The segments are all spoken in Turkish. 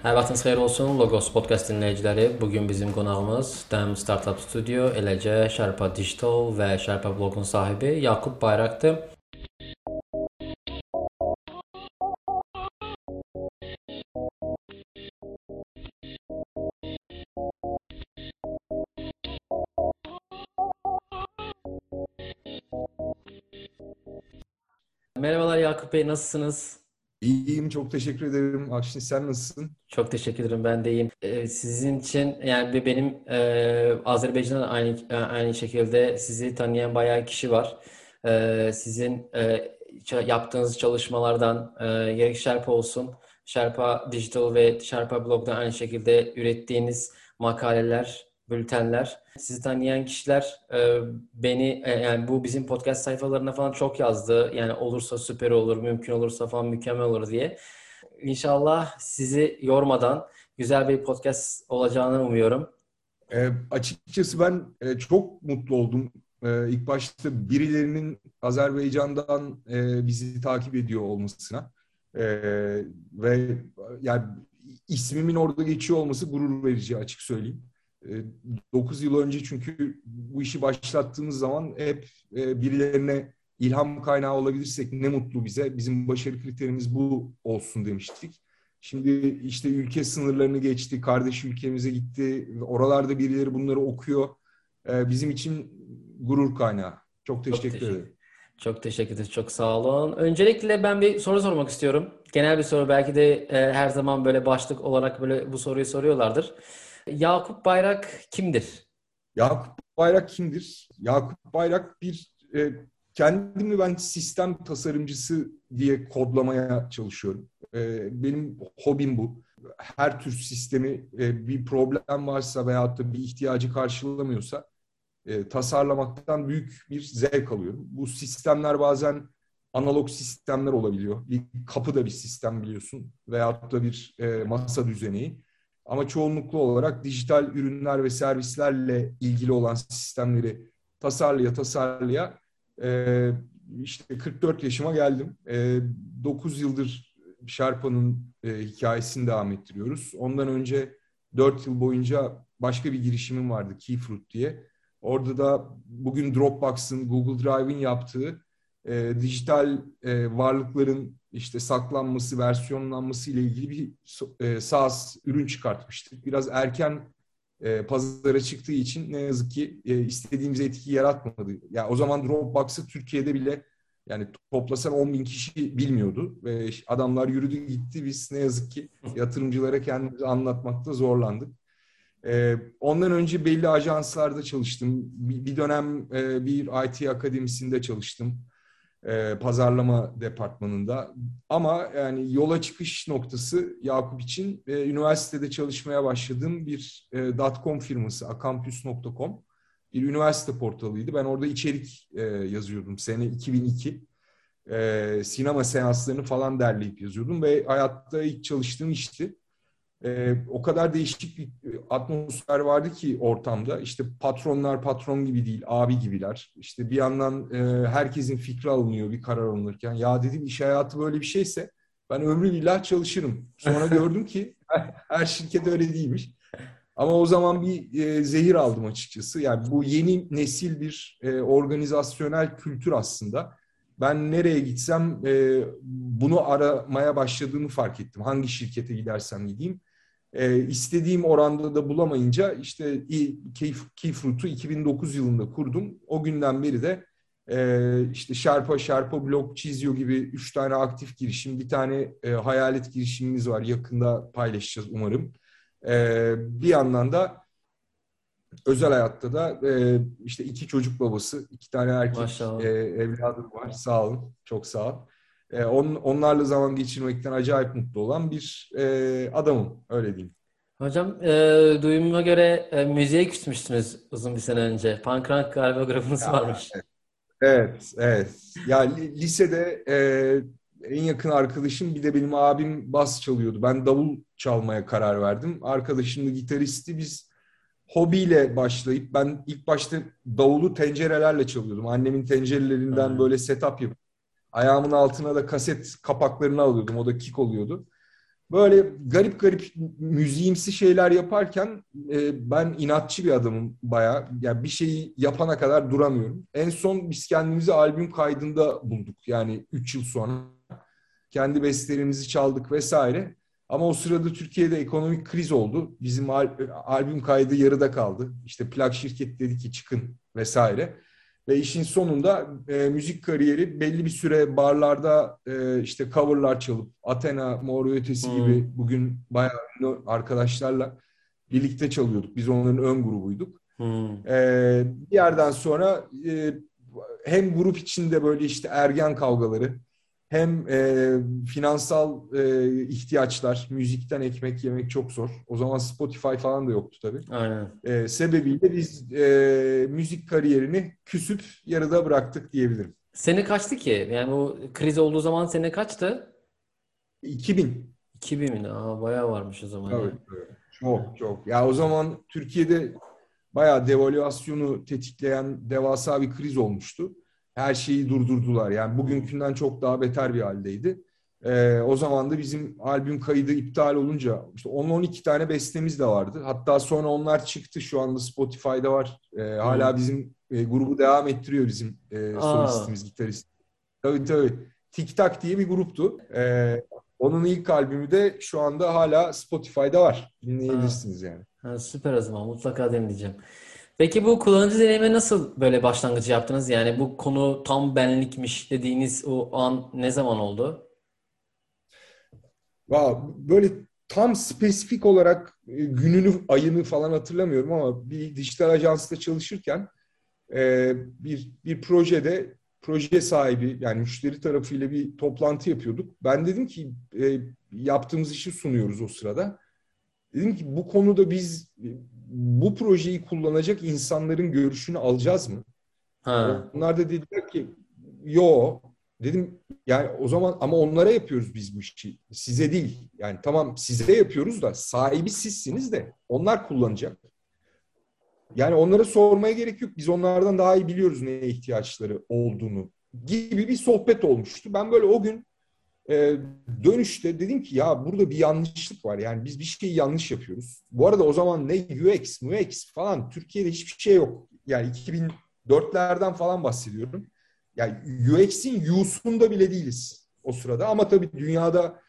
Hər vaxtınız xeyir olsun. Logos podcast dinləyiciləri. Bu gün bizim qonağımız Dəm Startup Studio, eləcə Şərpa Digital və Şərpa Blogun sahibi Yaqub Bayraqdır. Merhabalar Yakup Bey, nasılsınız? İyiyim, çok teşekkür ederim. Akşin sen nasılsın? Çok teşekkür ederim, ben de iyiyim. Ee, sizin için yani benim e, Azerbaycan'da aynı e, aynı şekilde sizi tanıyan bayağı kişi var. E, sizin e, yaptığınız çalışmalardan e, gerek Sherpa olsun, Sherpa Digital ve Sherpa Blog'da aynı şekilde ürettiğiniz makaleler, bültenler. Sizi tanıyan kişiler e, beni e, yani bu bizim podcast sayfalarına falan çok yazdı. Yani olursa süper olur, mümkün olursa falan mükemmel olur diye. İnşallah sizi yormadan güzel bir podcast olacağını umuyorum. E, açıkçası ben e, çok mutlu oldum. E, ilk başta birilerinin Azerbaycan'dan e, bizi takip ediyor olmasına. E, ve yani ismimin orada geçiyor olması gurur verici açık söyleyeyim. 9 yıl önce çünkü bu işi başlattığımız zaman hep e, birilerine ilham kaynağı olabilirsek ne mutlu bize. Bizim başarı kriterimiz bu olsun demiştik. Şimdi işte ülke sınırlarını geçti, kardeş ülkemize gitti. Oralarda birileri bunları okuyor. E, bizim için gurur kaynağı. Çok teşekkür, çok teşekkür ederim. Çok teşekkür ederim. Çok sağ olun. Öncelikle ben bir soru sormak istiyorum. Genel bir soru. Belki de e, her zaman böyle başlık olarak böyle bu soruyu soruyorlardır. Yakup Bayrak kimdir? Yakup Bayrak kimdir? Yakup Bayrak bir e, kendimi ben sistem tasarımcısı diye kodlamaya çalışıyorum. E, benim hobim bu. Her tür sistemi e, bir problem varsa veyahut da bir ihtiyacı karşılamıyorsa e, tasarlamaktan büyük bir zevk alıyorum. Bu sistemler bazen analog sistemler olabiliyor. Bir kapı da bir sistem biliyorsun veyahut da bir e, masa düzeneği. Ama çoğunluklu olarak dijital ürünler ve servislerle ilgili olan sistemleri tasarlaya tasarlaya e, işte 44 yaşıma geldim. E, 9 yıldır Sherpa'nın e, hikayesini devam ettiriyoruz. Ondan önce 4 yıl boyunca başka bir girişimim vardı Keyfruit diye. Orada da bugün Dropbox'ın, Google Drive'in yaptığı e, dijital e, varlıkların işte saklanması, versiyonlanması ile ilgili bir e, SaaS ürün çıkartmıştık. Biraz erken e, pazara çıktığı için ne yazık ki e, istediğimiz etkiyi yaratmadı. Yani o zaman Dropbox'ı Türkiye'de bile yani toplasan 10 bin kişi bilmiyordu ve adamlar yürüdü gitti. Biz ne yazık ki yatırımcılara kendimizi anlatmakta zorlandık. Ee, ondan önce belli ajanslarda çalıştım. Bir, bir dönem e, bir IT akademisinde çalıştım e, pazarlama departmanında. Ama yani yola çıkış noktası Yakup için e, üniversitede çalışmaya başladığım bir e, .com firması akampus.com bir üniversite portalıydı. Ben orada içerik e, yazıyordum sene 2002. E, sinema seanslarını falan derleyip yazıyordum ve hayatta ilk çalıştığım işti e, o kadar değişik bir atmosfer vardı ki ortamda. İşte patronlar patron gibi değil, abi gibiler. İşte bir yandan e, herkesin fikri alınıyor bir karar alınırken. Ya dedim iş hayatı böyle bir şeyse ben ömrü billah çalışırım. Sonra gördüm ki her şirket öyle değilmiş. Ama o zaman bir e, zehir aldım açıkçası. Yani bu yeni nesil bir e, organizasyonel kültür aslında. Ben nereye gitsem e, bunu aramaya başladığımı fark ettim. Hangi şirkete gidersem gideyim e, istediğim oranda da bulamayınca işte Keyfruit'u 2009 yılında kurdum. O günden beri de e, işte Sherpa, Sherpa Blog, Çizio gibi üç tane aktif girişim, bir tane e, hayalet girişimimiz var. Yakında paylaşacağız umarım. E, bir yandan da özel hayatta da e, işte iki çocuk babası, iki tane erkek e, evladım var. Sağ olun, çok sağ olun e, on, onlarla zaman geçirmekten acayip mutlu olan bir e, adamım. Öyle diyeyim. Hocam e, duyumuma göre e, müziğe küsmüştünüz uzun bir sene önce. Punk rock galiba grubunuz ya, varmış. Evet, evet. Ya lisede e, en yakın arkadaşım bir de benim abim bas çalıyordu. Ben davul çalmaya karar verdim. Arkadaşım da gitaristi. Biz hobiyle başlayıp ben ilk başta davulu tencerelerle çalıyordum. Annemin tencerelerinden Hmm. böyle setup yapıp ayağımın altına da kaset kapaklarını alıyordum. O da kick oluyordu. Böyle garip garip müziğimsi şeyler yaparken e, ben inatçı bir adamım bayağı. Yani bir şeyi yapana kadar duramıyorum. En son biz kendimizi albüm kaydında bulduk. Yani 3 yıl sonra kendi bestelerimizi çaldık vesaire. Ama o sırada Türkiye'de ekonomik kriz oldu. Bizim al- albüm kaydı yarıda kaldı. İşte plak şirket dedi ki çıkın vesaire. Ve işin sonunda e, müzik kariyeri belli bir süre barlarda e, işte coverlar çalıp Athena, Mor ve Ötesi Hmm. gibi bugün bayağı ünlü arkadaşlarla birlikte çalıyorduk. Biz onların ön grubuyduk. Hmm. Ee, bir yerden sonra e, hem grup içinde böyle işte ergen kavgaları hem e, finansal e, ihtiyaçlar, müzikten ekmek yemek çok zor. O zaman Spotify falan da yoktu tabii. Aynen. E, sebebiyle biz e, müzik kariyerini küsüp yarıda bıraktık diyebilirim. Sene kaçtı ki? Yani bu kriz olduğu zaman sene kaçtı? 2000. 2000 mi? Aa, bayağı varmış o zaman. Tabii, tabii. Çok çok. Ya o zaman Türkiye'de bayağı devalüasyonu tetikleyen devasa bir kriz olmuştu. Her şeyi durdurdular. Yani bugünkünden çok daha beter bir haldeydi. Ee, o zaman da bizim albüm kaydı iptal olunca işte 10-12 tane bestemiz de vardı. Hatta sonra onlar çıktı. Şu anda Spotify'da var. Ee, hala bizim e, grubu devam ettiriyor bizim e, solistimiz, gitarist. Tabii tabii. Tik Tak diye bir gruptu. Ee, onun ilk albümü de şu anda hala Spotify'da var. Dinleyebilirsiniz yani. Ha, süper o zaman. Mutlaka dinleyeceğim. Peki bu kullanıcı deneyime nasıl böyle başlangıcı yaptınız? Yani bu konu tam benlikmiş dediğiniz o an ne zaman oldu? Va- Böyle tam spesifik olarak e, gününü, ayını falan hatırlamıyorum ama bir dijital ajansta çalışırken e, bir bir projede proje sahibi yani müşteri tarafıyla bir toplantı yapıyorduk. Ben dedim ki e, yaptığımız işi sunuyoruz o sırada. Dedim ki bu konuda biz bu projeyi kullanacak insanların görüşünü alacağız mı? Ha. Onlar da dediler ki yo dedim yani o zaman ama onlara yapıyoruz biz bu işi. Size değil. Yani tamam size yapıyoruz da sahibi sizsiniz de onlar kullanacak. Yani onlara sormaya gerek yok. Biz onlardan daha iyi biliyoruz neye ihtiyaçları olduğunu gibi bir sohbet olmuştu. Ben böyle o gün e, dönüşte dedim ki ya burada bir yanlışlık var. Yani biz bir şeyi yanlış yapıyoruz. Bu arada o zaman ne UX, UX falan Türkiye'de hiçbir şey yok. Yani 2004'lerden falan bahsediyorum. Yani UX'in U'sunda bile değiliz o sırada. Ama tabii dünyada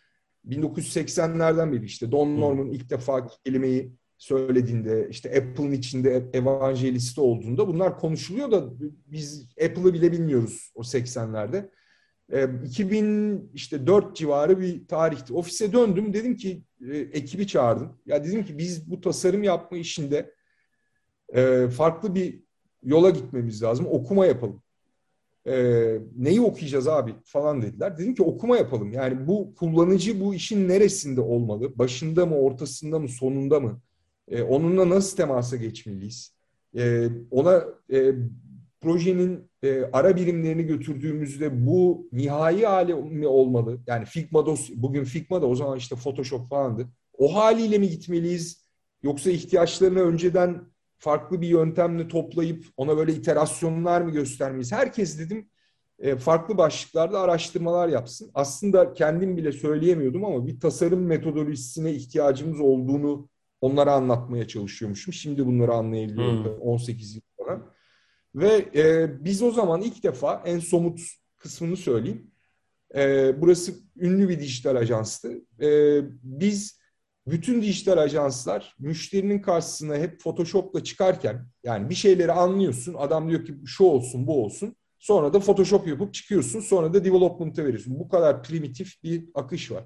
1980'lerden beri işte Don Norman ilk defa kelimeyi söylediğinde işte Apple'ın içinde evanjelisti olduğunda bunlar konuşuluyor da biz Apple'ı bile bilmiyoruz o 80'lerde. E, 2000 işte 4 civarı bir tarihti. Ofise döndüm dedim ki e, ekibi çağırdım. Ya dedim ki biz bu tasarım yapma işinde e, farklı bir yola gitmemiz lazım. Okuma yapalım. E, neyi okuyacağız abi falan dediler. Dedim ki okuma yapalım. Yani bu kullanıcı bu işin neresinde olmalı? Başında mı, ortasında mı, sonunda mı? Onunla nasıl temasa geçmeliyiz? Ona projenin e, ara birimlerini götürdüğümüzde bu nihai hali mi olmalı? Yani Figma dosya, bugün Figma da o zaman işte Photoshop falandı. O haliyle mi gitmeliyiz? Yoksa ihtiyaçlarını önceden farklı bir yöntemle toplayıp ona böyle iterasyonlar mı göstermeliyiz? Herkes dedim e, farklı başlıklarda araştırmalar yapsın. Aslında kendim bile söyleyemiyordum ama bir tasarım metodolojisine ihtiyacımız olduğunu onlara anlatmaya çalışıyormuşum. Şimdi bunları anlayabiliyorum Hmm. 18 yıl. Ve e, biz o zaman ilk defa en somut kısmını söyleyeyim. E, burası ünlü bir dijital ajanstı. E, biz bütün dijital ajanslar müşterinin karşısına hep Photoshop'la çıkarken yani bir şeyleri anlıyorsun. Adam diyor ki şu olsun bu olsun. Sonra da Photoshop yapıp çıkıyorsun. Sonra da development'a veriyorsun. Bu kadar primitif bir akış var.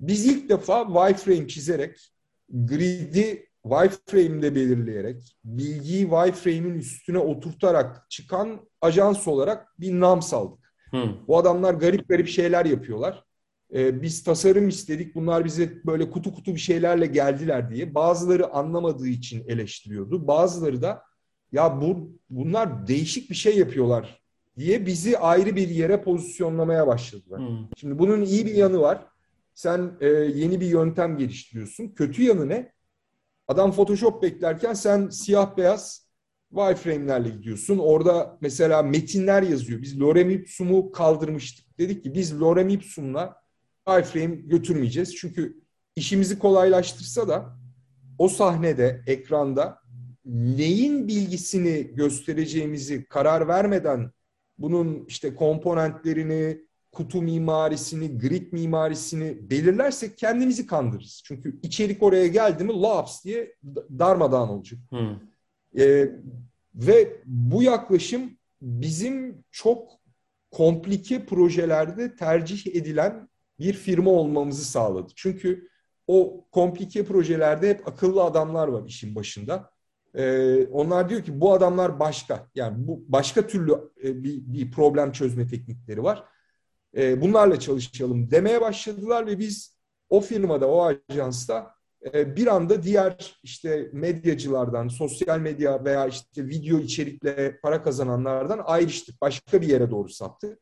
Biz ilk defa wireframe çizerek grid'i wireframe'de belirleyerek, bilgiyi wireframe'in üstüne oturtarak çıkan ajans olarak bir nam saldık. Hmm. Bu adamlar garip garip şeyler yapıyorlar. Ee, biz tasarım istedik, bunlar bize böyle kutu kutu bir şeylerle geldiler diye. Bazıları anlamadığı için eleştiriyordu. Bazıları da ya bu bunlar değişik bir şey yapıyorlar diye bizi ayrı bir yere pozisyonlamaya başladılar. Hmm. Şimdi bunun iyi bir yanı var. Sen e, yeni bir yöntem geliştiriyorsun. Kötü yanı ne? Adam Photoshop beklerken sen siyah beyaz wireframe'lerle gidiyorsun. Orada mesela metinler yazıyor. Biz lorem ipsum'u kaldırmıştık. Dedik ki biz lorem ipsum'la wireframe götürmeyeceğiz. Çünkü işimizi kolaylaştırsa da o sahnede, ekranda neyin bilgisini göstereceğimizi karar vermeden bunun işte komponentlerini, kutu mimarisini, grid mimarisini belirlersek kendimizi kandırırız. Çünkü içerik oraya geldi mi laps diye darmadağın olacak. Hmm. Ee, ve bu yaklaşım bizim çok komplike projelerde tercih edilen bir firma olmamızı sağladı. Çünkü o komplike projelerde hep akıllı adamlar var işin başında. Ee, onlar diyor ki bu adamlar başka. Yani bu başka türlü e, bir, bir problem çözme teknikleri var. E, bunlarla çalışalım demeye başladılar ve biz o firmada, o ajansta e, bir anda diğer işte medyacılardan, sosyal medya veya işte video içerikle para kazananlardan ayrıştık. Başka bir yere doğru saptık.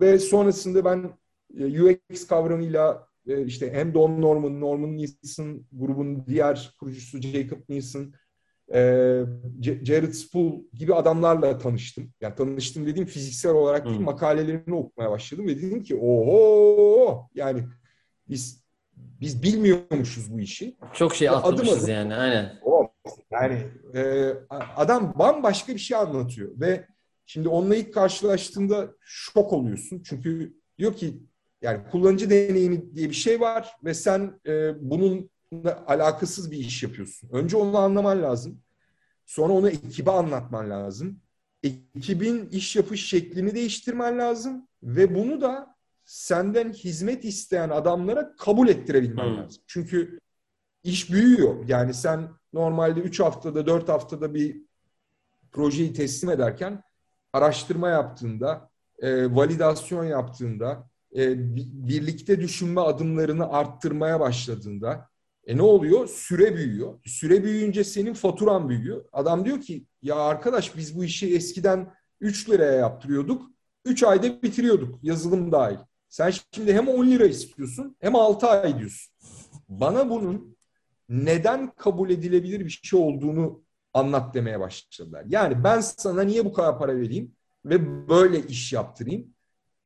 Ve sonrasında ben e, UX kavramıyla e, işte hem Don Norman, Norman Nielsen grubun diğer kurucusu Jacob Nielsen, e, Jared Spool gibi adamlarla tanıştım. Yani tanıştım dediğim fiziksel olarak değil, hmm. makalelerini okumaya başladım ve dedim ki oho yani biz biz bilmiyormuşuz bu işi. Çok şey atlamışız adım adım, yani aynen. O, yani e, adam bambaşka bir şey anlatıyor ve şimdi onunla ilk karşılaştığında şok oluyorsun. Çünkü diyor ki yani kullanıcı deneyimi diye bir şey var ve sen e, bunun alakasız bir iş yapıyorsun. Önce onu anlaman lazım. Sonra onu ekibe anlatman lazım. Ekibin iş yapış şeklini değiştirmen lazım. Ve bunu da senden hizmet isteyen adamlara kabul ettirebilmen hmm. lazım. Çünkü iş büyüyor. Yani sen normalde 3 haftada, 4 haftada bir projeyi teslim ederken araştırma yaptığında, e, validasyon yaptığında, e, birlikte düşünme adımlarını arttırmaya başladığında e ne oluyor? Süre büyüyor. Süre büyüyünce senin faturan büyüyor. Adam diyor ki ya arkadaş biz bu işi eskiden 3 liraya yaptırıyorduk. 3 ayda bitiriyorduk yazılım dahil. Sen şimdi hem 10 lira istiyorsun hem 6 ay diyorsun. Bana bunun neden kabul edilebilir bir şey olduğunu anlat demeye başladılar. Yani ben sana niye bu kadar para vereyim ve böyle iş yaptırayım?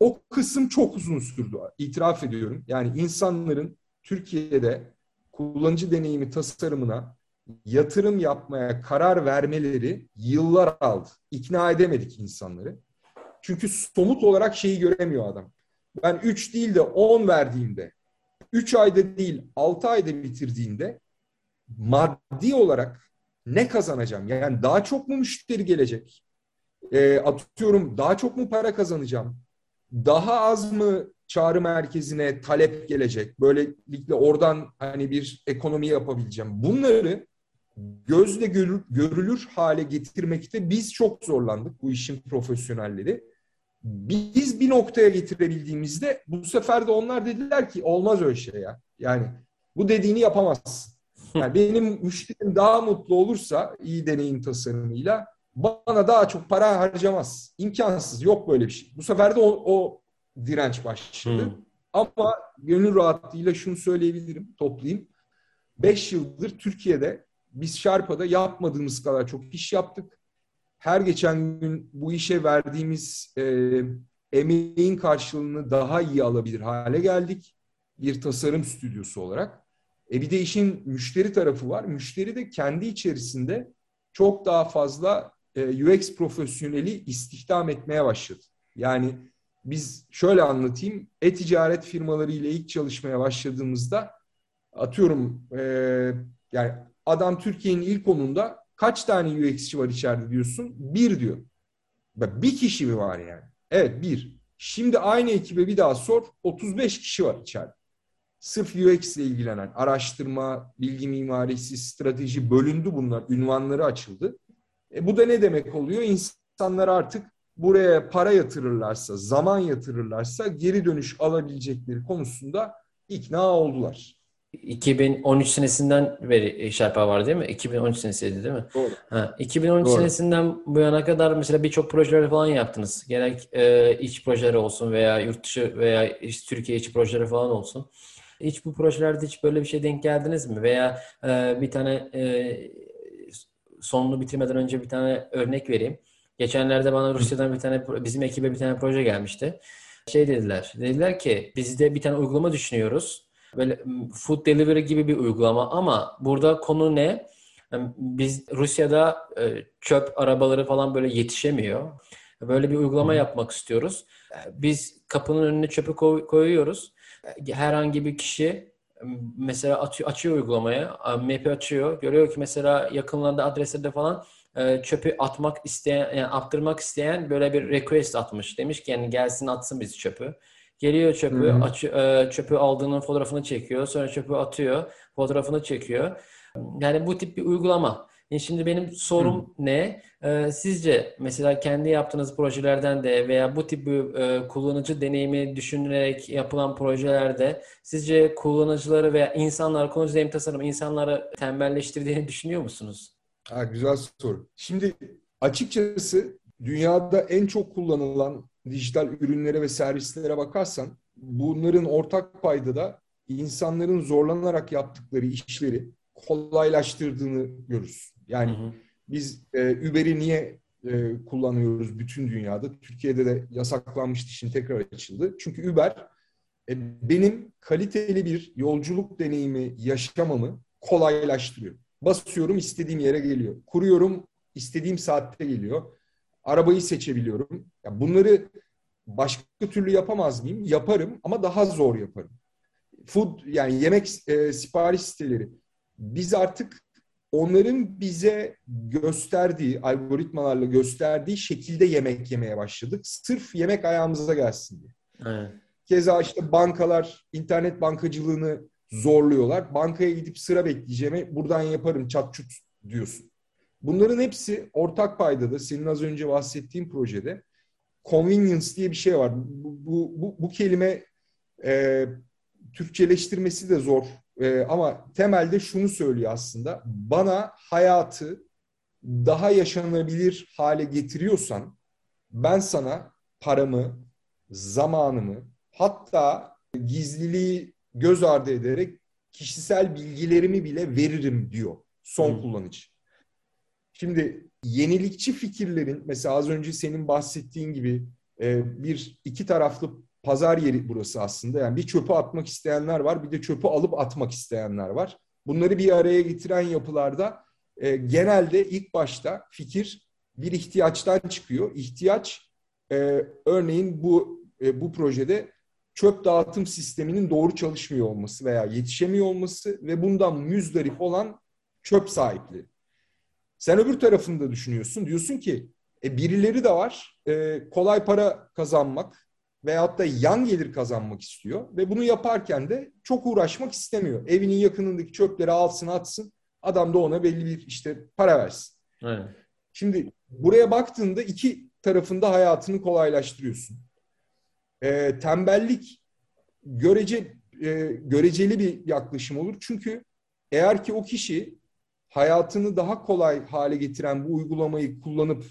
O kısım çok uzun sürdü. İtiraf ediyorum. Yani insanların Türkiye'de kullanıcı deneyimi tasarımına yatırım yapmaya karar vermeleri yıllar aldı. İkna edemedik insanları. Çünkü somut olarak şeyi göremiyor adam. Ben 3 değil de 10 verdiğimde, 3 ayda değil 6 ayda bitirdiğinde maddi olarak ne kazanacağım? Yani daha çok mu müşteri gelecek? E, atıyorum daha çok mu para kazanacağım? Daha az mı çağrı merkezine talep gelecek. Böylelikle oradan hani bir ekonomi yapabileceğim. Bunları gözle görür, görülür hale getirmekte biz çok zorlandık bu işin profesyonelleri. Biz bir noktaya getirebildiğimizde bu sefer de onlar dediler ki olmaz öyle şey ya. Yani bu dediğini yapamazsın. Yani benim müşterim daha mutlu olursa iyi deneyim tasarımıyla bana daha çok para harcamaz. İmkansız. Yok böyle bir şey. Bu sefer de o, o direnç başladı. Hmm. Ama gönül rahatlığıyla şunu söyleyebilirim, toplayayım. Beş yıldır Türkiye'de biz Şarpa'da yapmadığımız kadar çok iş yaptık. Her geçen gün bu işe verdiğimiz e, emeğin karşılığını daha iyi alabilir hale geldik. Bir tasarım stüdyosu olarak. E bir de işin müşteri tarafı var. Müşteri de kendi içerisinde çok daha fazla e, UX profesyoneli istihdam etmeye başladı. Yani biz şöyle anlatayım. E-ticaret firmaları ile ilk çalışmaya başladığımızda atıyorum e, yani adam Türkiye'nin ilk onunda kaç tane UX'çi var içeride diyorsun? Bir diyor. Bir kişi mi var yani? Evet bir. Şimdi aynı ekibe bir daha sor. 35 kişi var içeride. Sırf UX ile ilgilenen araştırma, bilgi mimarisi, strateji bölündü bunlar. Ünvanları açıldı. E bu da ne demek oluyor? İnsanlar artık buraya para yatırırlarsa, zaman yatırırlarsa geri dönüş alabilecekleri konusunda ikna oldular. 2013 senesinden beri Şerpa var değil mi? 2013 senesiydi değil mi? Doğru. Ha, 2013 Doğru. senesinden bu yana kadar mesela birçok projeler falan yaptınız. Gerek e, iç projeler olsun veya yurt dışı veya Türkiye içi projeleri falan olsun. Hiç bu projelerde hiç böyle bir şey denk geldiniz mi? Veya e, bir tane e, sonunu bitirmeden önce bir tane örnek vereyim. Geçenlerde bana Rusya'dan bir tane bizim ekibe bir tane proje gelmişti. Şey dediler. Dediler ki biz de bir tane uygulama düşünüyoruz. Böyle food delivery gibi bir uygulama ama burada konu ne? Biz Rusya'da e, çöp arabaları falan böyle yetişemiyor. Böyle bir uygulama yapmak istiyoruz. Biz kapının önüne çöpü koyuyoruz. Herhangi bir kişi mesela atıyor, açıyor uygulamaya, map'i açıyor. Görüyor ki mesela yakınlarında adreslerde falan e, çöpü atmak isteyen, yani attırmak isteyen böyle bir request atmış. Demiş ki yani gelsin atsın biz çöpü. Geliyor çöpü, aç, e, çöpü aldığının fotoğrafını çekiyor. Sonra çöpü atıyor, fotoğrafını çekiyor. Yani bu tip bir uygulama. Yani şimdi benim sorum Hı. ne? Ee, sizce mesela kendi yaptığınız projelerden de veya bu tip bir e, kullanıcı deneyimi düşünerek yapılan projelerde sizce kullanıcıları veya insanlar, kullanıcı deneyim tasarım insanları tembelleştirdiğini düşünüyor musunuz? Ha, güzel soru. Şimdi açıkçası dünyada en çok kullanılan dijital ürünlere ve servislere bakarsan bunların ortak payda da insanların zorlanarak yaptıkları işleri kolaylaştırdığını görürüz. Yani hı hı. biz e, Uber'i niye e, kullanıyoruz bütün dünyada? Türkiye'de de yasaklanmıştı, şimdi tekrar açıldı. Çünkü Uber e, benim kaliteli bir yolculuk deneyimi yaşamamı kolaylaştırıyor. Basıyorum istediğim yere geliyor. Kuruyorum istediğim saatte geliyor. Arabayı seçebiliyorum. Ya bunları başka türlü yapamaz mıyım? Yaparım ama daha zor yaparım. Food yani yemek e, sipariş siteleri. Biz artık onların bize gösterdiği, algoritmalarla gösterdiği şekilde yemek yemeye başladık. Sırf yemek ayağımıza gelsin diye. Evet. Keza işte bankalar internet bankacılığını zorluyorlar. Bankaya gidip sıra bekleyeceğime buradan yaparım çat çut diyorsun. Bunların hepsi ortak paydada senin az önce bahsettiğin projede convenience diye bir şey var. Bu, bu, bu, bu kelime e, Türkçeleştirmesi de zor e, ama temelde şunu söylüyor aslında. Bana hayatı daha yaşanabilir hale getiriyorsan ben sana paramı, zamanımı hatta gizliliği göz ardı ederek kişisel bilgilerimi bile veririm diyor son hmm. kullanıcı. Şimdi yenilikçi fikirlerin mesela az önce senin bahsettiğin gibi e, bir iki taraflı pazar yeri burası aslında. Yani bir çöpü atmak isteyenler var, bir de çöpü alıp atmak isteyenler var. Bunları bir araya getiren yapılarda e, genelde ilk başta fikir bir ihtiyaçtan çıkıyor. İhtiyaç e, örneğin bu e, bu projede çöp dağıtım sisteminin doğru çalışmıyor olması veya yetişemiyor olması ve bundan müzdarip olan çöp sahipleri. Sen öbür tarafını da düşünüyorsun. Diyorsun ki e, birileri de var. E, kolay para kazanmak veyahut da yan gelir kazanmak istiyor ve bunu yaparken de çok uğraşmak istemiyor. Evinin yakınındaki çöpleri alsın atsın. Adam da ona belli bir işte para versin. Evet. Şimdi buraya baktığında iki tarafında hayatını kolaylaştırıyorsun. E, tembellik görece e, göreceli bir yaklaşım olur. Çünkü eğer ki o kişi hayatını daha kolay hale getiren bu uygulamayı kullanıp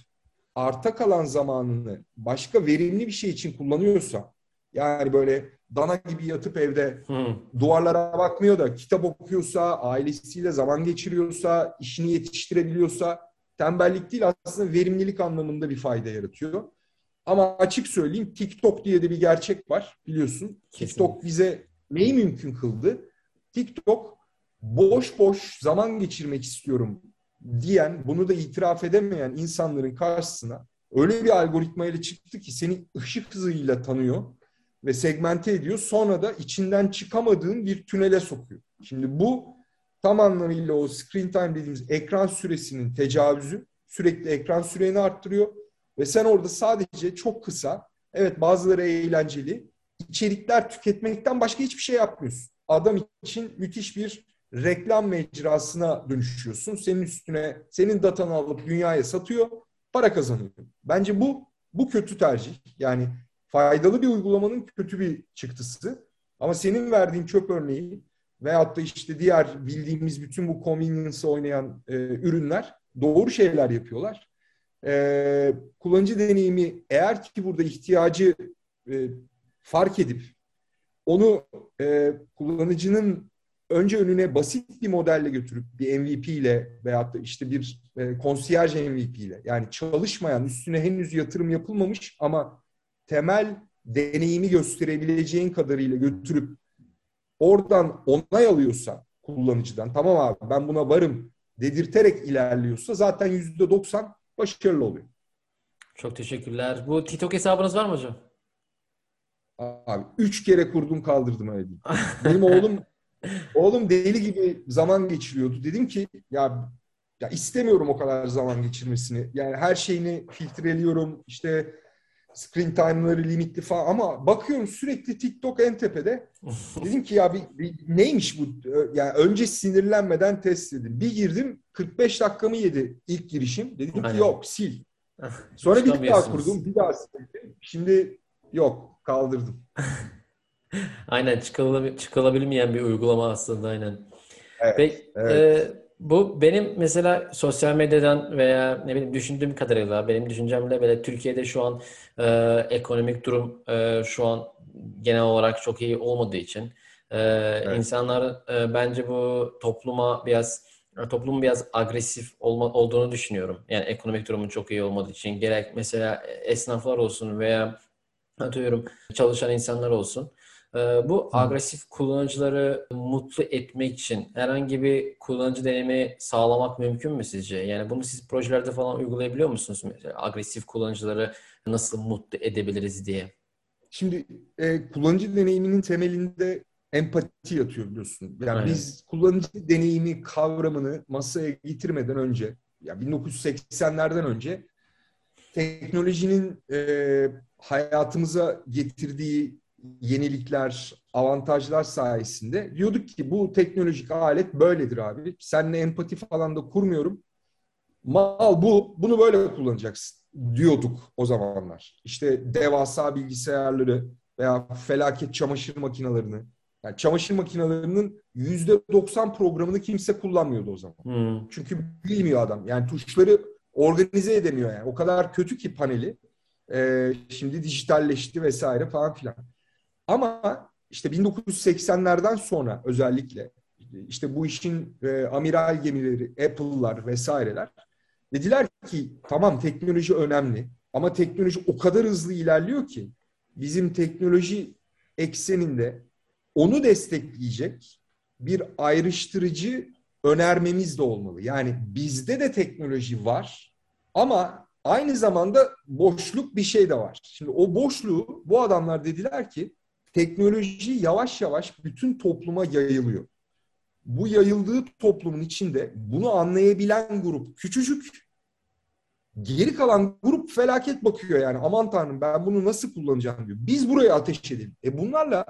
arta kalan zamanını başka verimli bir şey için kullanıyorsa yani böyle dana gibi yatıp evde hmm. duvarlara bakmıyor da kitap okuyorsa, ailesiyle zaman geçiriyorsa, işini yetiştirebiliyorsa tembellik değil aslında verimlilik anlamında bir fayda yaratıyor. Ama açık söyleyeyim TikTok diye de bir gerçek var biliyorsun. Kesinlikle. TikTok bize neyi mümkün kıldı? TikTok boş boş zaman geçirmek istiyorum diyen, bunu da itiraf edemeyen insanların karşısına öyle bir algoritma ile çıktı ki seni ışık hızıyla tanıyor ve segmente ediyor. Sonra da içinden çıkamadığın bir tünele sokuyor. Şimdi bu tam anlamıyla o screen time dediğimiz ekran süresinin tecavüzü. Sürekli ekran süreni arttırıyor ve sen orada sadece çok kısa, evet bazıları eğlenceli, içerikler tüketmekten başka hiçbir şey yapmıyorsun. Adam için müthiş bir reklam mecrasına dönüşüyorsun. Senin üstüne senin datanı alıp dünyaya satıyor, para kazanıyor. Bence bu bu kötü tercih. Yani faydalı bir uygulamanın kötü bir çıktısı. Ama senin verdiğin çöp örneği veyahut da işte diğer bildiğimiz bütün bu convenience oynayan e, ürünler doğru şeyler yapıyorlar. E, kullanıcı deneyimi eğer ki burada ihtiyacı e, fark edip onu e, kullanıcının önce önüne basit bir modelle götürüp bir MVP ile veyahut da işte bir e, konsiyerj MVP ile yani çalışmayan üstüne henüz yatırım yapılmamış ama temel deneyimi gösterebileceğin kadarıyla götürüp oradan onay alıyorsa kullanıcıdan tamam abi ben buna varım dedirterek ilerliyorsa zaten yüzde doksan başarılı oluyor. Çok teşekkürler. Bu TikTok hesabınız var mı hocam? Abi üç kere kurdum kaldırdım öyle diyeyim. Benim oğlum oğlum deli gibi zaman geçiriyordu. Dedim ki ya ya istemiyorum o kadar zaman geçirmesini. Yani her şeyini filtreliyorum. İşte screen time'ları limitli falan ama bakıyorum sürekli TikTok en tepede. Dedim ki ya bir, bir neymiş bu? Yani önce sinirlenmeden test dedim. Bir girdim 45 dakikamı yedi ilk girişim. Dedim ki yok sil. Sonra bir daha kurdum, bir daha sildim. Şimdi yok, kaldırdım. aynen çıkılabil çıkılabilmeyen bir uygulama aslında aynen. Evet, Peki, evet. E, bu benim mesela sosyal medyadan veya ne bileyim düşündüğüm kadarıyla benim düşüncemle böyle Türkiye'de şu an e, ekonomik durum e, şu an genel olarak çok iyi olmadığı için e, evet. insanlar e, bence bu topluma biraz toplumun biraz agresif olma, olduğunu düşünüyorum. Yani ekonomik durumun çok iyi olmadığı için gerek mesela esnaflar olsun veya atıyorum çalışan insanlar olsun. Ee, bu agresif kullanıcıları mutlu etmek için herhangi bir kullanıcı deneyimi sağlamak mümkün mü sizce? Yani bunu siz projelerde falan uygulayabiliyor musunuz? Mesela agresif kullanıcıları nasıl mutlu edebiliriz diye. Şimdi e, kullanıcı deneyiminin temelinde empati yatıyor biliyorsun. Yani Aynen. biz kullanıcı deneyimi kavramını masaya getirmeden önce, ya 1980'lerden önce teknolojinin e, hayatımıza getirdiği yenilikler, avantajlar sayesinde diyorduk ki bu teknolojik alet böyledir abi. Seninle empati falan da kurmuyorum. Mal bu, bunu böyle kullanacaksın diyorduk o zamanlar. İşte devasa bilgisayarları veya felaket çamaşır makinelerini. Yani çamaşır makinelerinin yüzde doksan programını kimse kullanmıyordu o zaman. Hmm. Çünkü bilmiyor adam. Yani tuşları organize edemiyor yani. O kadar kötü ki paneli. Ee, şimdi dijitalleşti vesaire falan filan. Ama işte 1980'lerden sonra özellikle işte bu işin e, amiral gemileri, Apple'lar vesaireler dediler ki tamam teknoloji önemli ama teknoloji o kadar hızlı ilerliyor ki bizim teknoloji ekseninde onu destekleyecek bir ayrıştırıcı önermemiz de olmalı. Yani bizde de teknoloji var ama aynı zamanda boşluk bir şey de var. Şimdi o boşluğu bu adamlar dediler ki teknoloji yavaş yavaş bütün topluma yayılıyor. Bu yayıldığı toplumun içinde bunu anlayabilen grup küçücük. Geri kalan grup felaket bakıyor yani. Aman tanrım ben bunu nasıl kullanacağım diyor. Biz buraya ateş edelim. E bunlarla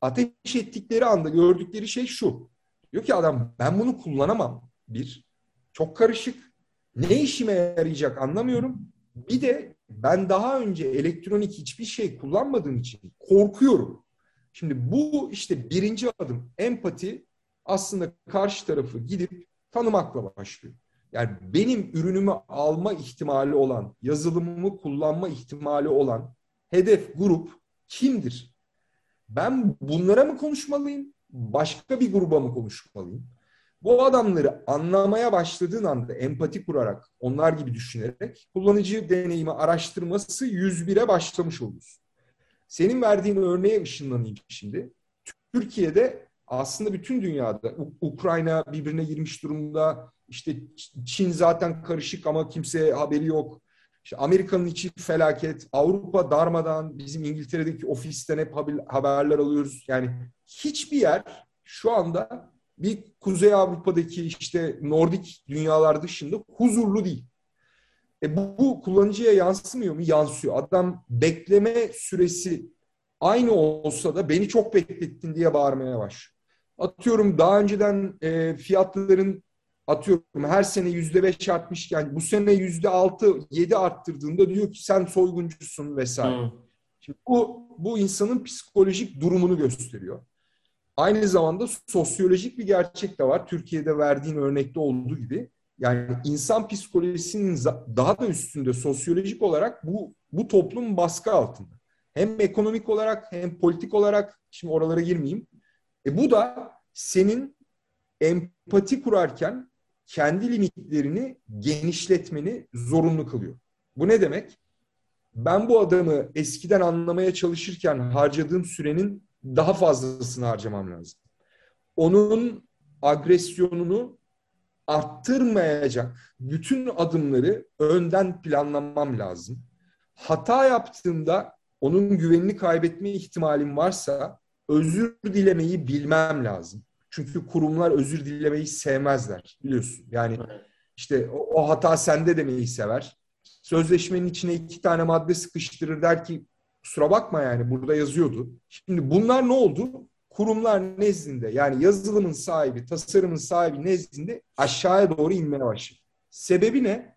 ateş ettikleri anda gördükleri şey şu. Diyor ki adam ben bunu kullanamam. Bir, çok karışık. Ne işime yarayacak anlamıyorum. Bir de ben daha önce elektronik hiçbir şey kullanmadığım için korkuyorum. Şimdi bu işte birinci adım empati aslında karşı tarafı gidip tanımakla başlıyor. Yani benim ürünümü alma ihtimali olan, yazılımımı kullanma ihtimali olan hedef grup kimdir? Ben bunlara mı konuşmalıyım? Başka bir gruba mı konuşmalıyım? Bu adamları anlamaya başladığın anda empati kurarak, onlar gibi düşünerek kullanıcı deneyimi araştırması 101'e başlamış oluruz. Senin verdiğin örneğe ışınlanayım şimdi. Türkiye'de aslında bütün dünyada Ukrayna birbirine girmiş durumda. İşte Çin zaten karışık ama kimse haberi yok. İşte Amerika'nın içi felaket. Avrupa darmadan. Bizim İngiltere'deki ofisten hep haberler alıyoruz. Yani hiçbir yer şu anda bir Kuzey Avrupa'daki işte Nordik dünyalar dışında huzurlu değil. E bu, bu kullanıcıya yansımıyor mu? Yansıyor. Adam bekleme süresi aynı olsa da beni çok beklettin diye bağırmaya başlıyor. Atıyorum daha önceden e, fiyatların atıyorum her sene yüzde beş artmışken bu sene yüzde altı yedi arttırdığında diyor ki sen soyguncusun vesaire. Hmm. Şimdi bu, bu insanın psikolojik durumunu gösteriyor. Aynı zamanda sosyolojik bir gerçek de var. Türkiye'de verdiğin örnekte olduğu gibi. Yani insan psikolojisinin daha da üstünde sosyolojik olarak bu bu toplum baskı altında. Hem ekonomik olarak hem politik olarak şimdi oralara girmeyeyim. E bu da senin empati kurarken kendi limitlerini genişletmeni zorunlu kılıyor. Bu ne demek? Ben bu adamı eskiden anlamaya çalışırken harcadığım sürenin daha fazlasını harcamam lazım. Onun agresyonunu arttırmayacak bütün adımları önden planlamam lazım. Hata yaptığımda onun güvenini kaybetme ihtimalim varsa özür dilemeyi bilmem lazım. Çünkü kurumlar özür dilemeyi sevmezler biliyorsun. Yani işte o, o hata sende demeyi sever. Sözleşmenin içine iki tane madde sıkıştırır der ki kusura bakma yani burada yazıyordu. Şimdi bunlar ne oldu? Kurumlar nezdinde yani yazılımın sahibi, tasarımın sahibi nezdinde aşağıya doğru inmeye başladı. Sebebi ne?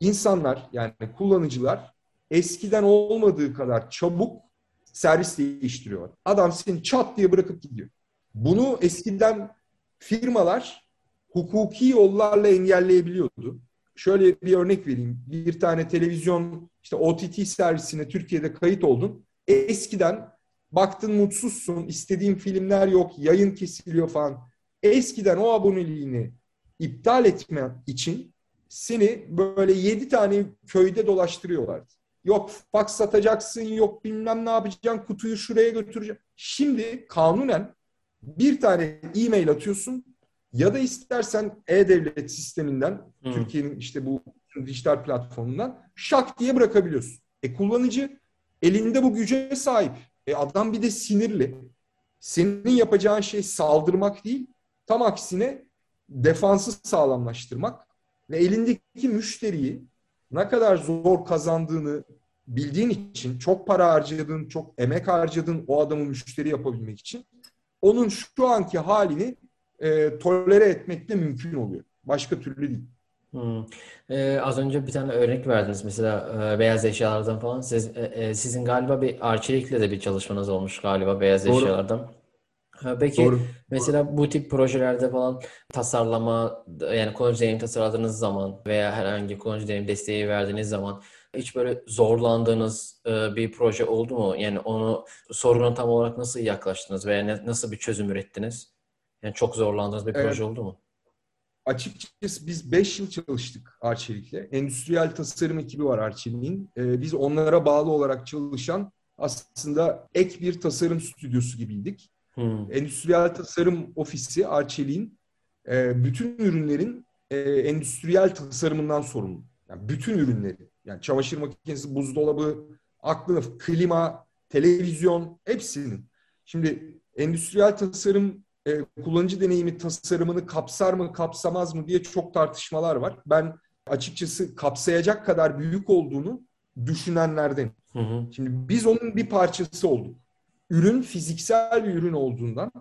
İnsanlar yani kullanıcılar eskiden olmadığı kadar çabuk servis değiştiriyor. Adam seni çat diye bırakıp gidiyor. Bunu eskiden firmalar hukuki yollarla engelleyebiliyordu. Şöyle bir örnek vereyim. Bir tane televizyon işte OTT servisine Türkiye'de kayıt oldun. Eskiden baktın mutsuzsun, istediğin filmler yok, yayın kesiliyor falan. Eskiden o aboneliğini iptal etme için seni böyle yedi tane köyde dolaştırıyorlardı. Yok fax satacaksın, yok bilmem ne yapacaksın, kutuyu şuraya götüreceksin. Şimdi kanunen bir tane e-mail atıyorsun ya da istersen e-devlet sisteminden, hmm. Türkiye'nin işte bu dijital platformundan şak diye bırakabiliyorsun. E kullanıcı elinde bu güce sahip. E adam bir de sinirli. Senin yapacağın şey saldırmak değil, tam aksine defansı sağlamlaştırmak ve elindeki müşteriyi ne kadar zor kazandığını bildiğin için çok para harcadığın, çok emek harcadığın o adamı müşteri yapabilmek için onun şu anki halini e, tolere etmek de mümkün oluyor. Başka türlü değil. Hmm. Ee, az önce bir tane örnek verdiniz mesela e, beyaz eşyalardan falan. Siz, e, e, sizin galiba bir Arçelik'le de bir çalışmanız olmuş galiba beyaz Doğru. eşyalardan. Peki Doğru. mesela bu tip projelerde falan tasarlama yani kullanıcı deneyim tasarladığınız zaman veya herhangi kullanıcı deneyim desteği verdiğiniz zaman hiç böyle zorlandığınız e, bir proje oldu mu? Yani onu soruna tam olarak nasıl yaklaştınız veya ne, nasıl bir çözüm ürettiniz? Yani çok zorlandığınız bir proje evet. oldu mu? Açıkçası biz 5 yıl çalıştık Arçelik'le. Endüstriyel tasarım ekibi var Arçelik'in. Ee, biz onlara bağlı olarak çalışan aslında ek bir tasarım stüdyosu gibiydik. Hmm. Endüstriyel tasarım ofisi Arçelik'in e, bütün ürünlerin e, endüstriyel tasarımından sorumlu. Yani bütün ürünleri. Yani çamaşır makinesi, buzdolabı, aklına klima, televizyon hepsinin. Şimdi endüstriyel tasarım e, kullanıcı deneyimi tasarımını kapsar mı kapsamaz mı diye çok tartışmalar var. Ben açıkçası kapsayacak kadar büyük olduğunu düşünenlerden. Hı hı. Şimdi biz onun bir parçası olduk. Ürün fiziksel bir ürün olduğundan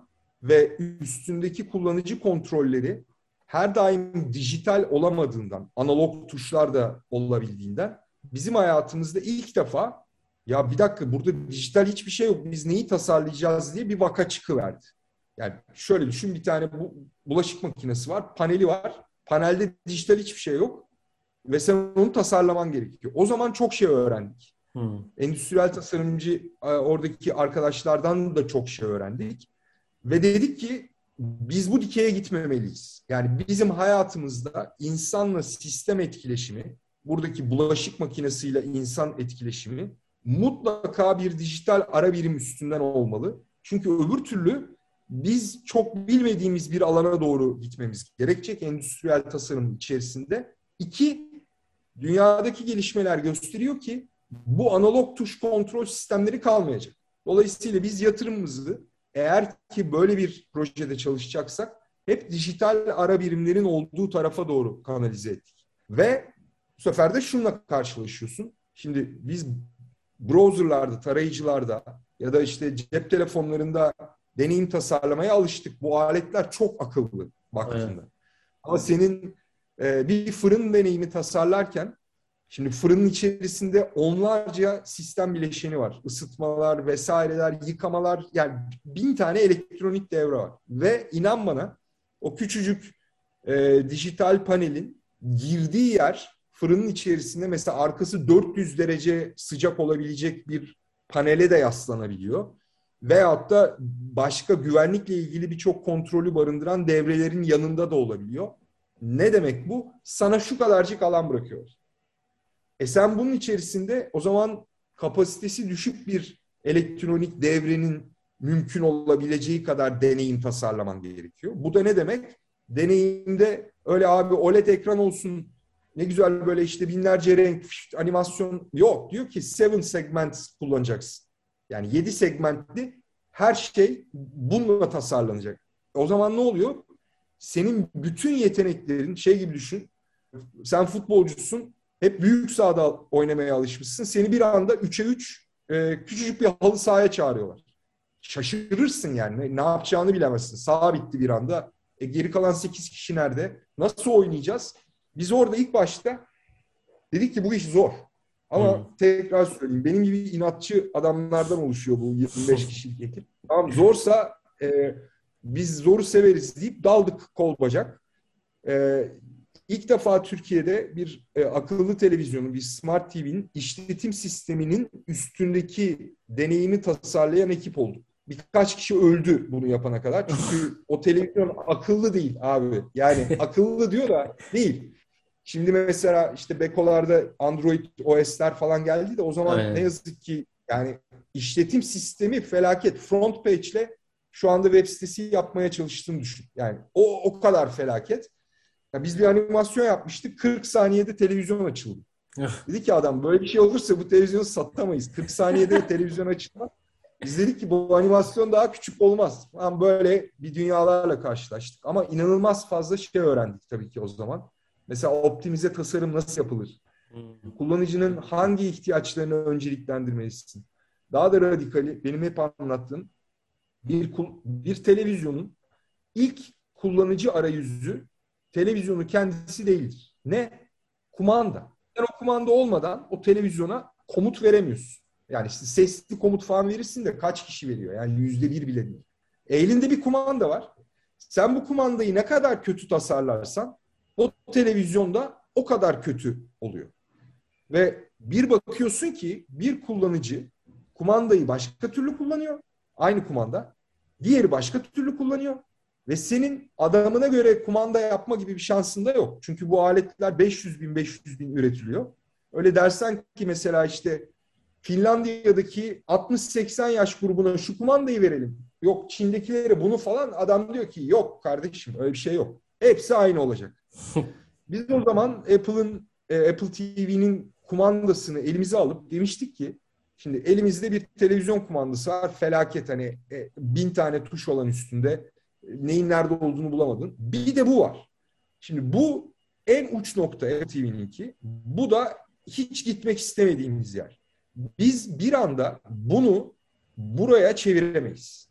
ve üstündeki kullanıcı kontrolleri her daim dijital olamadığından, analog tuşlar da olabildiğinden bizim hayatımızda ilk defa ya bir dakika burada dijital hiçbir şey yok biz neyi tasarlayacağız diye bir vaka çıkıverdi. Yani şöyle düşün bir tane bu bulaşık makinesi var, paneli var. Panelde dijital hiçbir şey yok ve sen onu tasarlaman gerekiyor. O zaman çok şey öğrendik. Hmm. Endüstriyel tasarımcı e, oradaki arkadaşlardan da çok şey öğrendik. Ve dedik ki biz bu dikeye gitmemeliyiz. Yani bizim hayatımızda insanla sistem etkileşimi, buradaki bulaşık makinesiyle insan etkileşimi mutlaka bir dijital ara birim üstünden olmalı. Çünkü öbür türlü biz çok bilmediğimiz bir alana doğru gitmemiz gerekecek endüstriyel tasarım içerisinde. İki, dünyadaki gelişmeler gösteriyor ki bu analog tuş kontrol sistemleri kalmayacak. Dolayısıyla biz yatırımımızı eğer ki böyle bir projede çalışacaksak hep dijital ara birimlerin olduğu tarafa doğru kanalize ettik. Ve bu sefer de şunla karşılaşıyorsun. Şimdi biz browserlarda, tarayıcılarda ya da işte cep telefonlarında deneyim tasarlamaya alıştık. Bu aletler çok akıllı baktığında. Evet. Ama senin e, bir fırın deneyimi tasarlarken Şimdi fırının içerisinde onlarca sistem bileşeni var. Isıtmalar vesaireler, yıkamalar yani bin tane elektronik devre var. Ve inan bana o küçücük e, dijital panelin girdiği yer fırının içerisinde mesela arkası 400 derece sıcak olabilecek bir panele de yaslanabiliyor. Veyahut da başka güvenlikle ilgili birçok kontrolü barındıran devrelerin yanında da olabiliyor. Ne demek bu? Sana şu kadarcık alan bırakıyor. E sen bunun içerisinde o zaman kapasitesi düşük bir elektronik devrenin mümkün olabileceği kadar deneyim tasarlaman gerekiyor. Bu da ne demek? Deneyimde öyle abi OLED ekran olsun ne güzel böyle işte binlerce renk animasyon yok. Diyor ki seven segment kullanacaksın. Yani yedi segmentli her şey bununla tasarlanacak. O zaman ne oluyor? Senin bütün yeteneklerin şey gibi düşün. Sen futbolcusun. Hep büyük sahada oynamaya alışmışsın. Seni bir anda 3'e 3 e, küçücük bir halı sahaya çağırıyorlar. Şaşırırsın yani. Ne yapacağını bilemezsin. Sağ bitti bir anda. E, geri kalan 8 kişi nerede? Nasıl oynayacağız? Biz orada ilk başta dedik ki bu iş zor. Ama hmm. tekrar söyleyeyim benim gibi inatçı adamlardan oluşuyor bu 25 kişilik ekip. Tamam zorsa e, biz zoru severiz deyip daldık kol bacak. E, ilk defa Türkiye'de bir e, akıllı televizyonun, bir smart TV'nin işletim sisteminin üstündeki deneyimi tasarlayan ekip olduk. Birkaç kişi öldü bunu yapana kadar. Çünkü o televizyon akıllı değil abi. Yani akıllı diyor da değil. Şimdi mesela işte Beko'larda Android OS'ler falan geldi de o zaman Aynen. ne yazık ki yani işletim sistemi felaket. Front page'le şu anda web sitesi yapmaya çalıştığını düşün. Yani o o kadar felaket. Ya biz bir animasyon yapmıştık. 40 saniyede televizyon açıldı. Dedi ki adam böyle bir şey olursa bu televizyonu satamayız. 40 saniyede televizyon açılmaz. Biz dedik ki bu animasyon daha küçük olmaz. Yani böyle bir dünyalarla karşılaştık. Ama inanılmaz fazla şey öğrendik tabii ki o zaman. Mesela optimize tasarım nasıl yapılır? Hmm. Kullanıcının hangi ihtiyaçlarını önceliklendirmelisin? Daha da radikali benim hep anlattığım bir bir televizyonun ilk kullanıcı arayüzü televizyonu kendisi değildir. Ne? Kumanda. Sen o kumanda olmadan o televizyona komut veremiyorsun. Yani işte sesli komut falan verirsin de kaç kişi veriyor? Yani yüzde bir bile değil. Elinde bir kumanda var. Sen bu kumandayı ne kadar kötü tasarlarsan o televizyonda o kadar kötü oluyor. Ve bir bakıyorsun ki bir kullanıcı kumandayı başka türlü kullanıyor. Aynı kumanda. Diğeri başka türlü kullanıyor. Ve senin adamına göre kumanda yapma gibi bir şansın da yok. Çünkü bu aletler 500 bin 500 bin üretiliyor. Öyle dersen ki mesela işte Finlandiya'daki 60-80 yaş grubuna şu kumandayı verelim. Yok Çin'dekilere bunu falan adam diyor ki yok kardeşim öyle bir şey yok. Hepsi aynı olacak. Biz o zaman Apple'ın e, Apple TV'nin kumandasını elimize alıp demiştik ki şimdi elimizde bir televizyon kumandası var felaket hani e, bin tane tuş olan üstünde neyin nerede olduğunu bulamadın. Bir de bu var. Şimdi bu en uç nokta Apple TV'ninki. Bu da hiç gitmek istemediğimiz yer. Biz bir anda bunu buraya çeviremeyiz.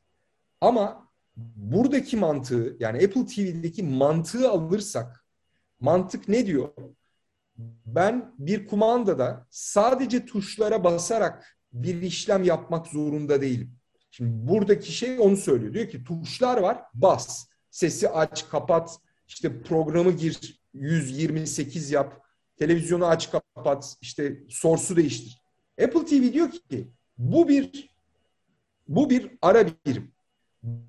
Ama buradaki mantığı yani Apple TV'deki mantığı alırsak mantık ne diyor? Ben bir kumandada sadece tuşlara basarak bir işlem yapmak zorunda değilim. Şimdi buradaki şey onu söylüyor. Diyor ki tuşlar var bas. Sesi aç kapat. İşte programı gir 128 yap. Televizyonu aç kapat. İşte source'u değiştir. Apple TV diyor ki bu bir bu bir ara birim.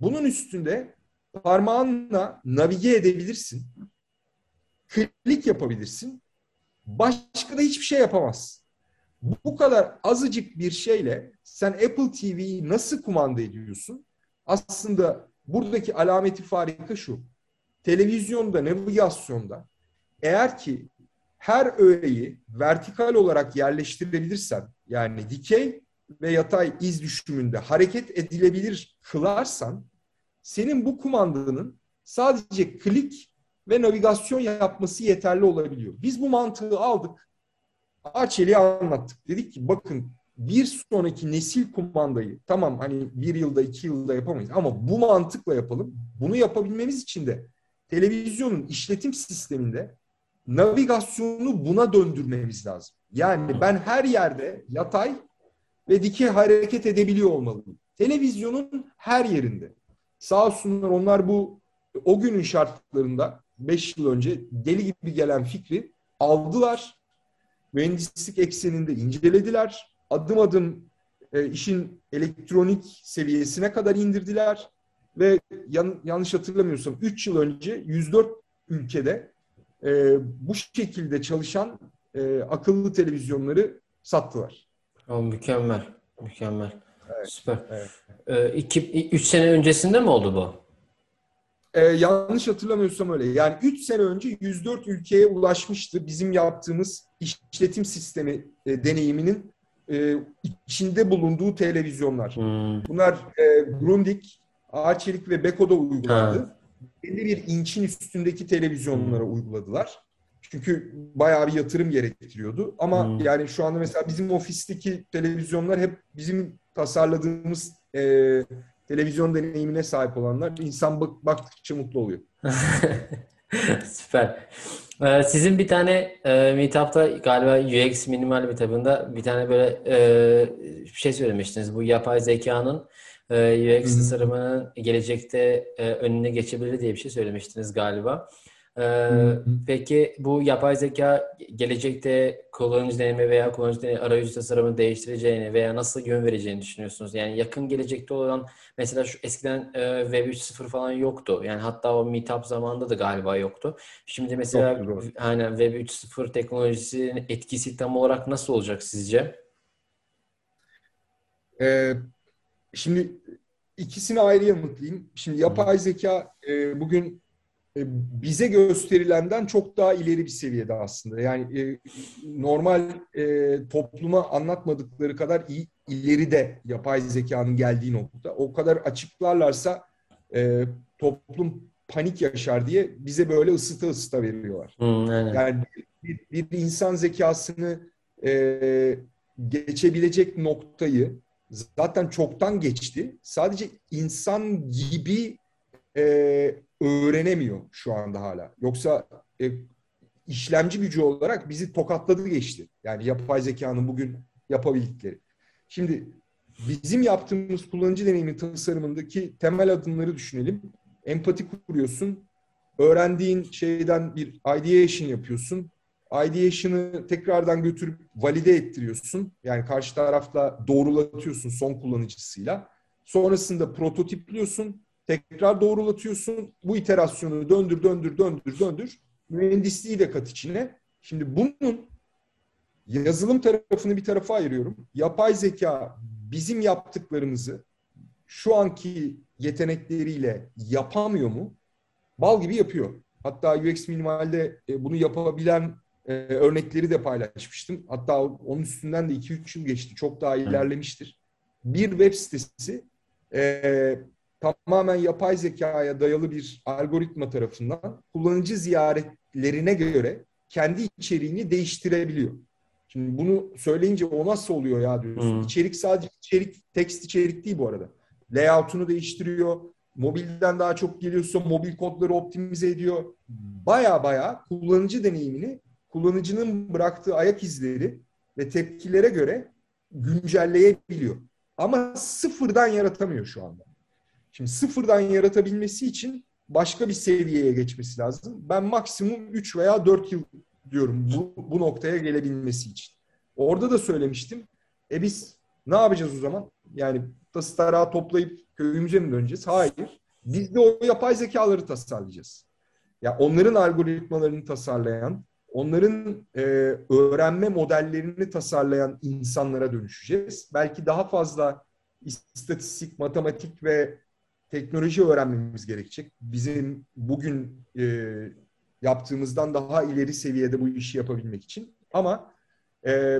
Bunun üstünde parmağınla navige edebilirsin. Klik yapabilirsin. Başka da hiçbir şey yapamazsın. Bu kadar azıcık bir şeyle sen Apple TV'yi nasıl kumanda ediyorsun? Aslında buradaki alameti farika şu. Televizyonda, navigasyonda eğer ki her öğeyi vertikal olarak yerleştirebilirsen yani dikey ve yatay iz düşümünde hareket edilebilir kılarsan senin bu kumandanın sadece klik ve navigasyon yapması yeterli olabiliyor. Biz bu mantığı aldık. Arçelik'e anlattık. Dedik ki bakın bir sonraki nesil kumandayı tamam hani bir yılda iki yılda yapamayız ama bu mantıkla yapalım. Bunu yapabilmemiz için de televizyonun işletim sisteminde navigasyonu buna döndürmemiz lazım. Yani ben her yerde yatay ve dikey hareket edebiliyor olmalıyım. Televizyonun her yerinde. Sağ olsunlar onlar bu o günün şartlarında 5 yıl önce deli gibi gelen fikri aldılar. Mühendislik ekseninde incelediler. Adım adım e, işin elektronik seviyesine kadar indirdiler ve yan, yanlış hatırlamıyorsam 3 yıl önce 104 ülkede e, bu şekilde çalışan e, akıllı televizyonları sattılar. O mükemmel, mükemmel. Evet, Süper. Evet. Ee, iki, üç sene öncesinde mi oldu bu? Ee, yanlış hatırlamıyorsam öyle. Yani 3 sene önce 104 ülkeye ulaşmıştı bizim yaptığımız işletim sistemi e, deneyiminin e, içinde bulunduğu televizyonlar. Hmm. Bunlar e, Grundig, Arçelik ve Beko'da uygulandı. Ha. 51 inçin üstündeki televizyonlara hmm. uyguladılar. Çünkü bayağı bir yatırım gerektiriyordu. Ama hmm. yani şu anda mesela bizim ofisteki televizyonlar hep bizim tasarladığımız e, televizyon deneyimine sahip olanlar. İnsan bak, baktıkça mutlu oluyor. Süper. Ee, sizin bir tane e, meetup'ta galiba UX minimal meetup'ında bir tane böyle e, bir şey söylemiştiniz. Bu yapay zekanın e, UX tasarımının gelecekte e, önüne geçebilir diye bir şey söylemiştiniz galiba. Ee, peki bu yapay zeka gelecekte kullanıcı deneyimi veya kullanıcı deneyimi arayüzü tasarımını değiştireceğini veya nasıl yön vereceğini düşünüyorsunuz? Yani yakın gelecekte olan mesela şu eskiden e, Web 3.0 falan yoktu. Yani hatta o Meetup zamanında da galiba yoktu. Şimdi mesela hani Web 3.0 teknolojisinin etkisi tam olarak nasıl olacak sizce? Ee, şimdi ikisini ayrı yanıtlayayım. Şimdi yapay zeka e, bugün bize gösterilenden çok daha ileri bir seviyede aslında. Yani e, normal e, topluma anlatmadıkları kadar iyi, ileride yapay zekanın geldiği nokta. O kadar açıklarlarsa e, toplum panik yaşar diye bize böyle ısıta ısıta veriyorlar. Hmm, Yani bir, bir insan zekasını e, geçebilecek noktayı zaten çoktan geçti. Sadece insan gibi e, öğrenemiyor şu anda hala. Yoksa e, işlemci gücü olarak bizi tokatladı geçti. Yani yapay zekanın bugün yapabildikleri. Şimdi bizim yaptığımız kullanıcı deneyimi tasarımındaki temel adımları düşünelim. Empati kuruyorsun. Öğrendiğin şeyden bir ideation yapıyorsun. Ideation'ı tekrardan götürüp valide ettiriyorsun. Yani karşı tarafla doğrulatıyorsun son kullanıcısıyla. Sonrasında prototipliyorsun Tekrar doğrulatıyorsun. Bu iterasyonu döndür, döndür, döndür, döndür. Mühendisliği de kat içine. Şimdi bunun yazılım tarafını bir tarafa ayırıyorum. Yapay zeka bizim yaptıklarımızı şu anki yetenekleriyle yapamıyor mu? Bal gibi yapıyor. Hatta UX Minimal'de e, bunu yapabilen e, örnekleri de paylaşmıştım. Hatta onun üstünden de 2-3 yıl geçti. Çok daha ilerlemiştir. Bir web sitesi e, tamamen yapay zekaya dayalı bir algoritma tarafından kullanıcı ziyaretlerine göre kendi içeriğini değiştirebiliyor. Şimdi bunu söyleyince o nasıl oluyor ya diyorsun. Hmm. İçerik sadece içerik, tekst içerik değil bu arada. Layout'unu değiştiriyor. Mobilden daha çok geliyorsa mobil kodları optimize ediyor. Baya baya kullanıcı deneyimini kullanıcının bıraktığı ayak izleri ve tepkilere göre güncelleyebiliyor. Ama sıfırdan yaratamıyor şu anda. Şimdi sıfırdan yaratabilmesi için başka bir seviyeye geçmesi lazım. Ben maksimum 3 veya 4 yıl diyorum bu, bu noktaya gelebilmesi için. Orada da söylemiştim. E biz ne yapacağız o zaman? Yani tası tarağı toplayıp köyümüze mi döneceğiz? Hayır. Biz de o yapay zekaları tasarlayacağız. Ya onların algoritmalarını tasarlayan, onların e, öğrenme modellerini tasarlayan insanlara dönüşeceğiz. Belki daha fazla istatistik, matematik ve teknoloji öğrenmemiz gerekecek. Bizim bugün e, yaptığımızdan daha ileri seviyede bu işi yapabilmek için. Ama e,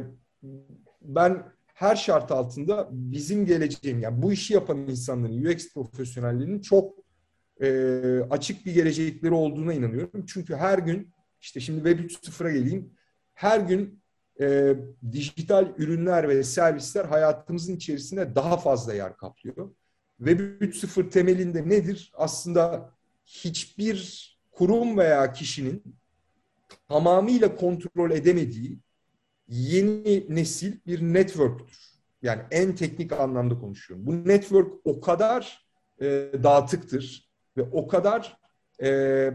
ben her şart altında bizim geleceğim, yani bu işi yapan insanların, UX profesyonellerinin çok e, açık bir gelecekleri olduğuna inanıyorum. Çünkü her gün, işte şimdi Web 3.0'a geleyim, her gün e, dijital ürünler ve servisler hayatımızın içerisinde daha fazla yer kaplıyor. Web 3.0 temelinde nedir? Aslında hiçbir kurum veya kişinin tamamıyla kontrol edemediği yeni nesil bir network'tür. Yani en teknik anlamda konuşuyorum. Bu network o kadar e, dağıtıktır ve o kadar e,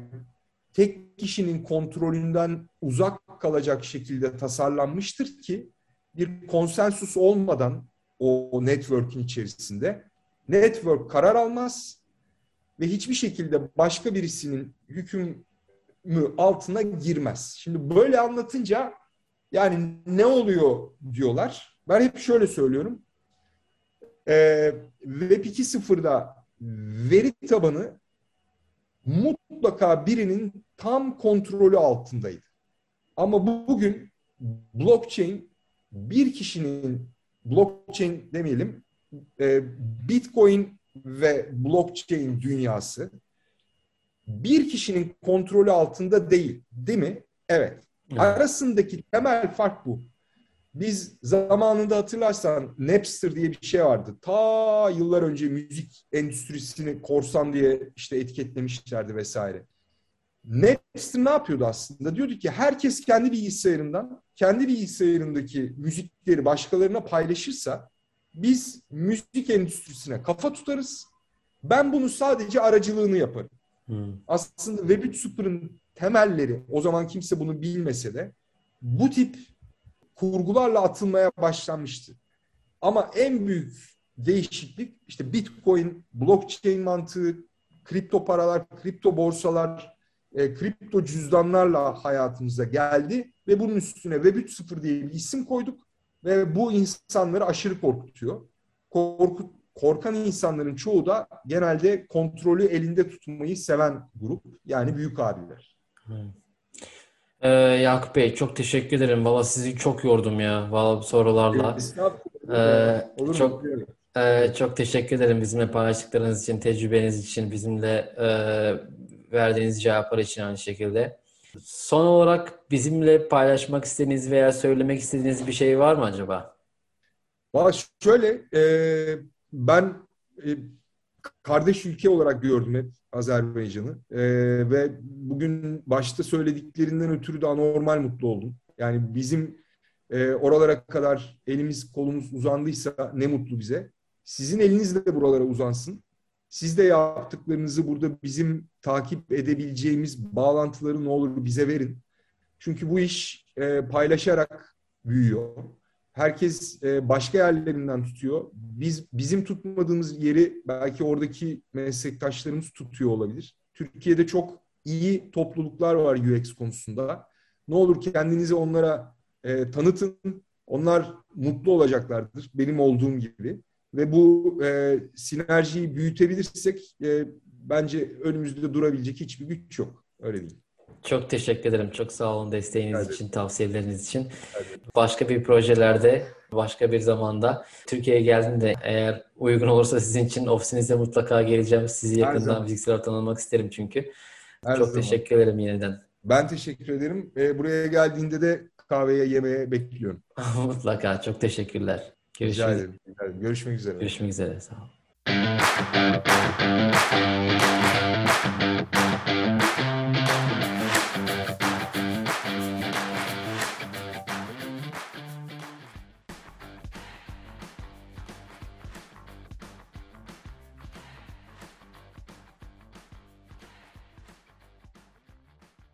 tek kişinin kontrolünden uzak kalacak şekilde tasarlanmıştır ki bir konsensus olmadan o network'ün içerisinde. Network karar almaz ve hiçbir şekilde başka birisinin hükmü altına girmez. Şimdi böyle anlatınca yani ne oluyor diyorlar. Ben hep şöyle söylüyorum. Ee, Web 2.0'da veri tabanı mutlaka birinin tam kontrolü altındaydı. Ama bugün blockchain bir kişinin blockchain demeyelim e, Bitcoin ve blockchain dünyası bir kişinin kontrolü altında değil. Değil mi? Evet. evet. Arasındaki temel fark bu. Biz zamanında hatırlarsan Napster diye bir şey vardı. Ta yıllar önce müzik endüstrisini korsan diye işte etiketlemişlerdi vesaire. Napster ne yapıyordu aslında? Diyordu ki herkes kendi bilgisayarından, kendi bilgisayarındaki müzikleri başkalarına paylaşırsa biz müzik endüstrisine kafa tutarız. Ben bunu sadece aracılığını yaparım. Hmm. Aslında Web 3.0'ın temelleri, o zaman kimse bunu bilmese de bu tip kurgularla atılmaya başlanmıştı. Ama en büyük değişiklik işte Bitcoin, blockchain mantığı, kripto paralar, kripto borsalar, e, kripto cüzdanlarla hayatımıza geldi ve bunun üstüne Web 3.0 diye bir isim koyduk ve bu insanları aşırı korkutuyor. Korkut, korkan insanların çoğu da genelde kontrolü elinde tutmayı seven grup yani büyük abiler. Hmm. Ee, Yakup Bey çok teşekkür ederim. Valla sizi çok yordum ya. Valla sorularla. Ee, çok e, çok teşekkür ederim bizimle paylaştıklarınız için, tecrübeniz için, bizimle e, verdiğiniz cevaplar için aynı şekilde. Son olarak bizimle paylaşmak istediğiniz veya söylemek istediğiniz bir şey var mı acaba? Valla şöyle, e, ben e, kardeş ülke olarak gördüm hep Azerbaycan'ı. E, ve bugün başta söylediklerinden ötürü de anormal mutlu oldum. Yani bizim e, oralara kadar elimiz kolumuz uzandıysa ne mutlu bize. Sizin eliniz de buralara uzansın. Siz de yaptıklarınızı burada bizim takip edebileceğimiz bağlantıları ne olur bize verin. Çünkü bu iş e, paylaşarak büyüyor. Herkes e, başka yerlerinden tutuyor. Biz bizim tutmadığımız yeri belki oradaki meslektaşlarımız tutuyor olabilir. Türkiye'de çok iyi topluluklar var UX konusunda. Ne olur kendinizi onlara e, tanıtın. Onlar mutlu olacaklardır. Benim olduğum gibi. Ve bu e, sinerjiyi büyütebilirsek e, bence önümüzde durabilecek hiçbir güç yok. Öyle değil. Çok teşekkür ederim. Çok sağ olun desteğiniz evet. için, tavsiyeleriniz için. Evet. Başka bir projelerde, başka bir zamanda Türkiye'ye geldiğinde eğer uygun olursa sizin için ofisinizde mutlaka geleceğim. Sizi yakından fiziksel tanımak isterim çünkü. Her Çok zaman. teşekkür ederim yeniden. Ben teşekkür ederim. Ee, buraya geldiğinde de kahveye, yemeğe bekliyorum. mutlaka. Çok teşekkürler. Görüşürüz. Rica ederim. Görüşmek üzere. Görüşmek üzere. Sağ olun.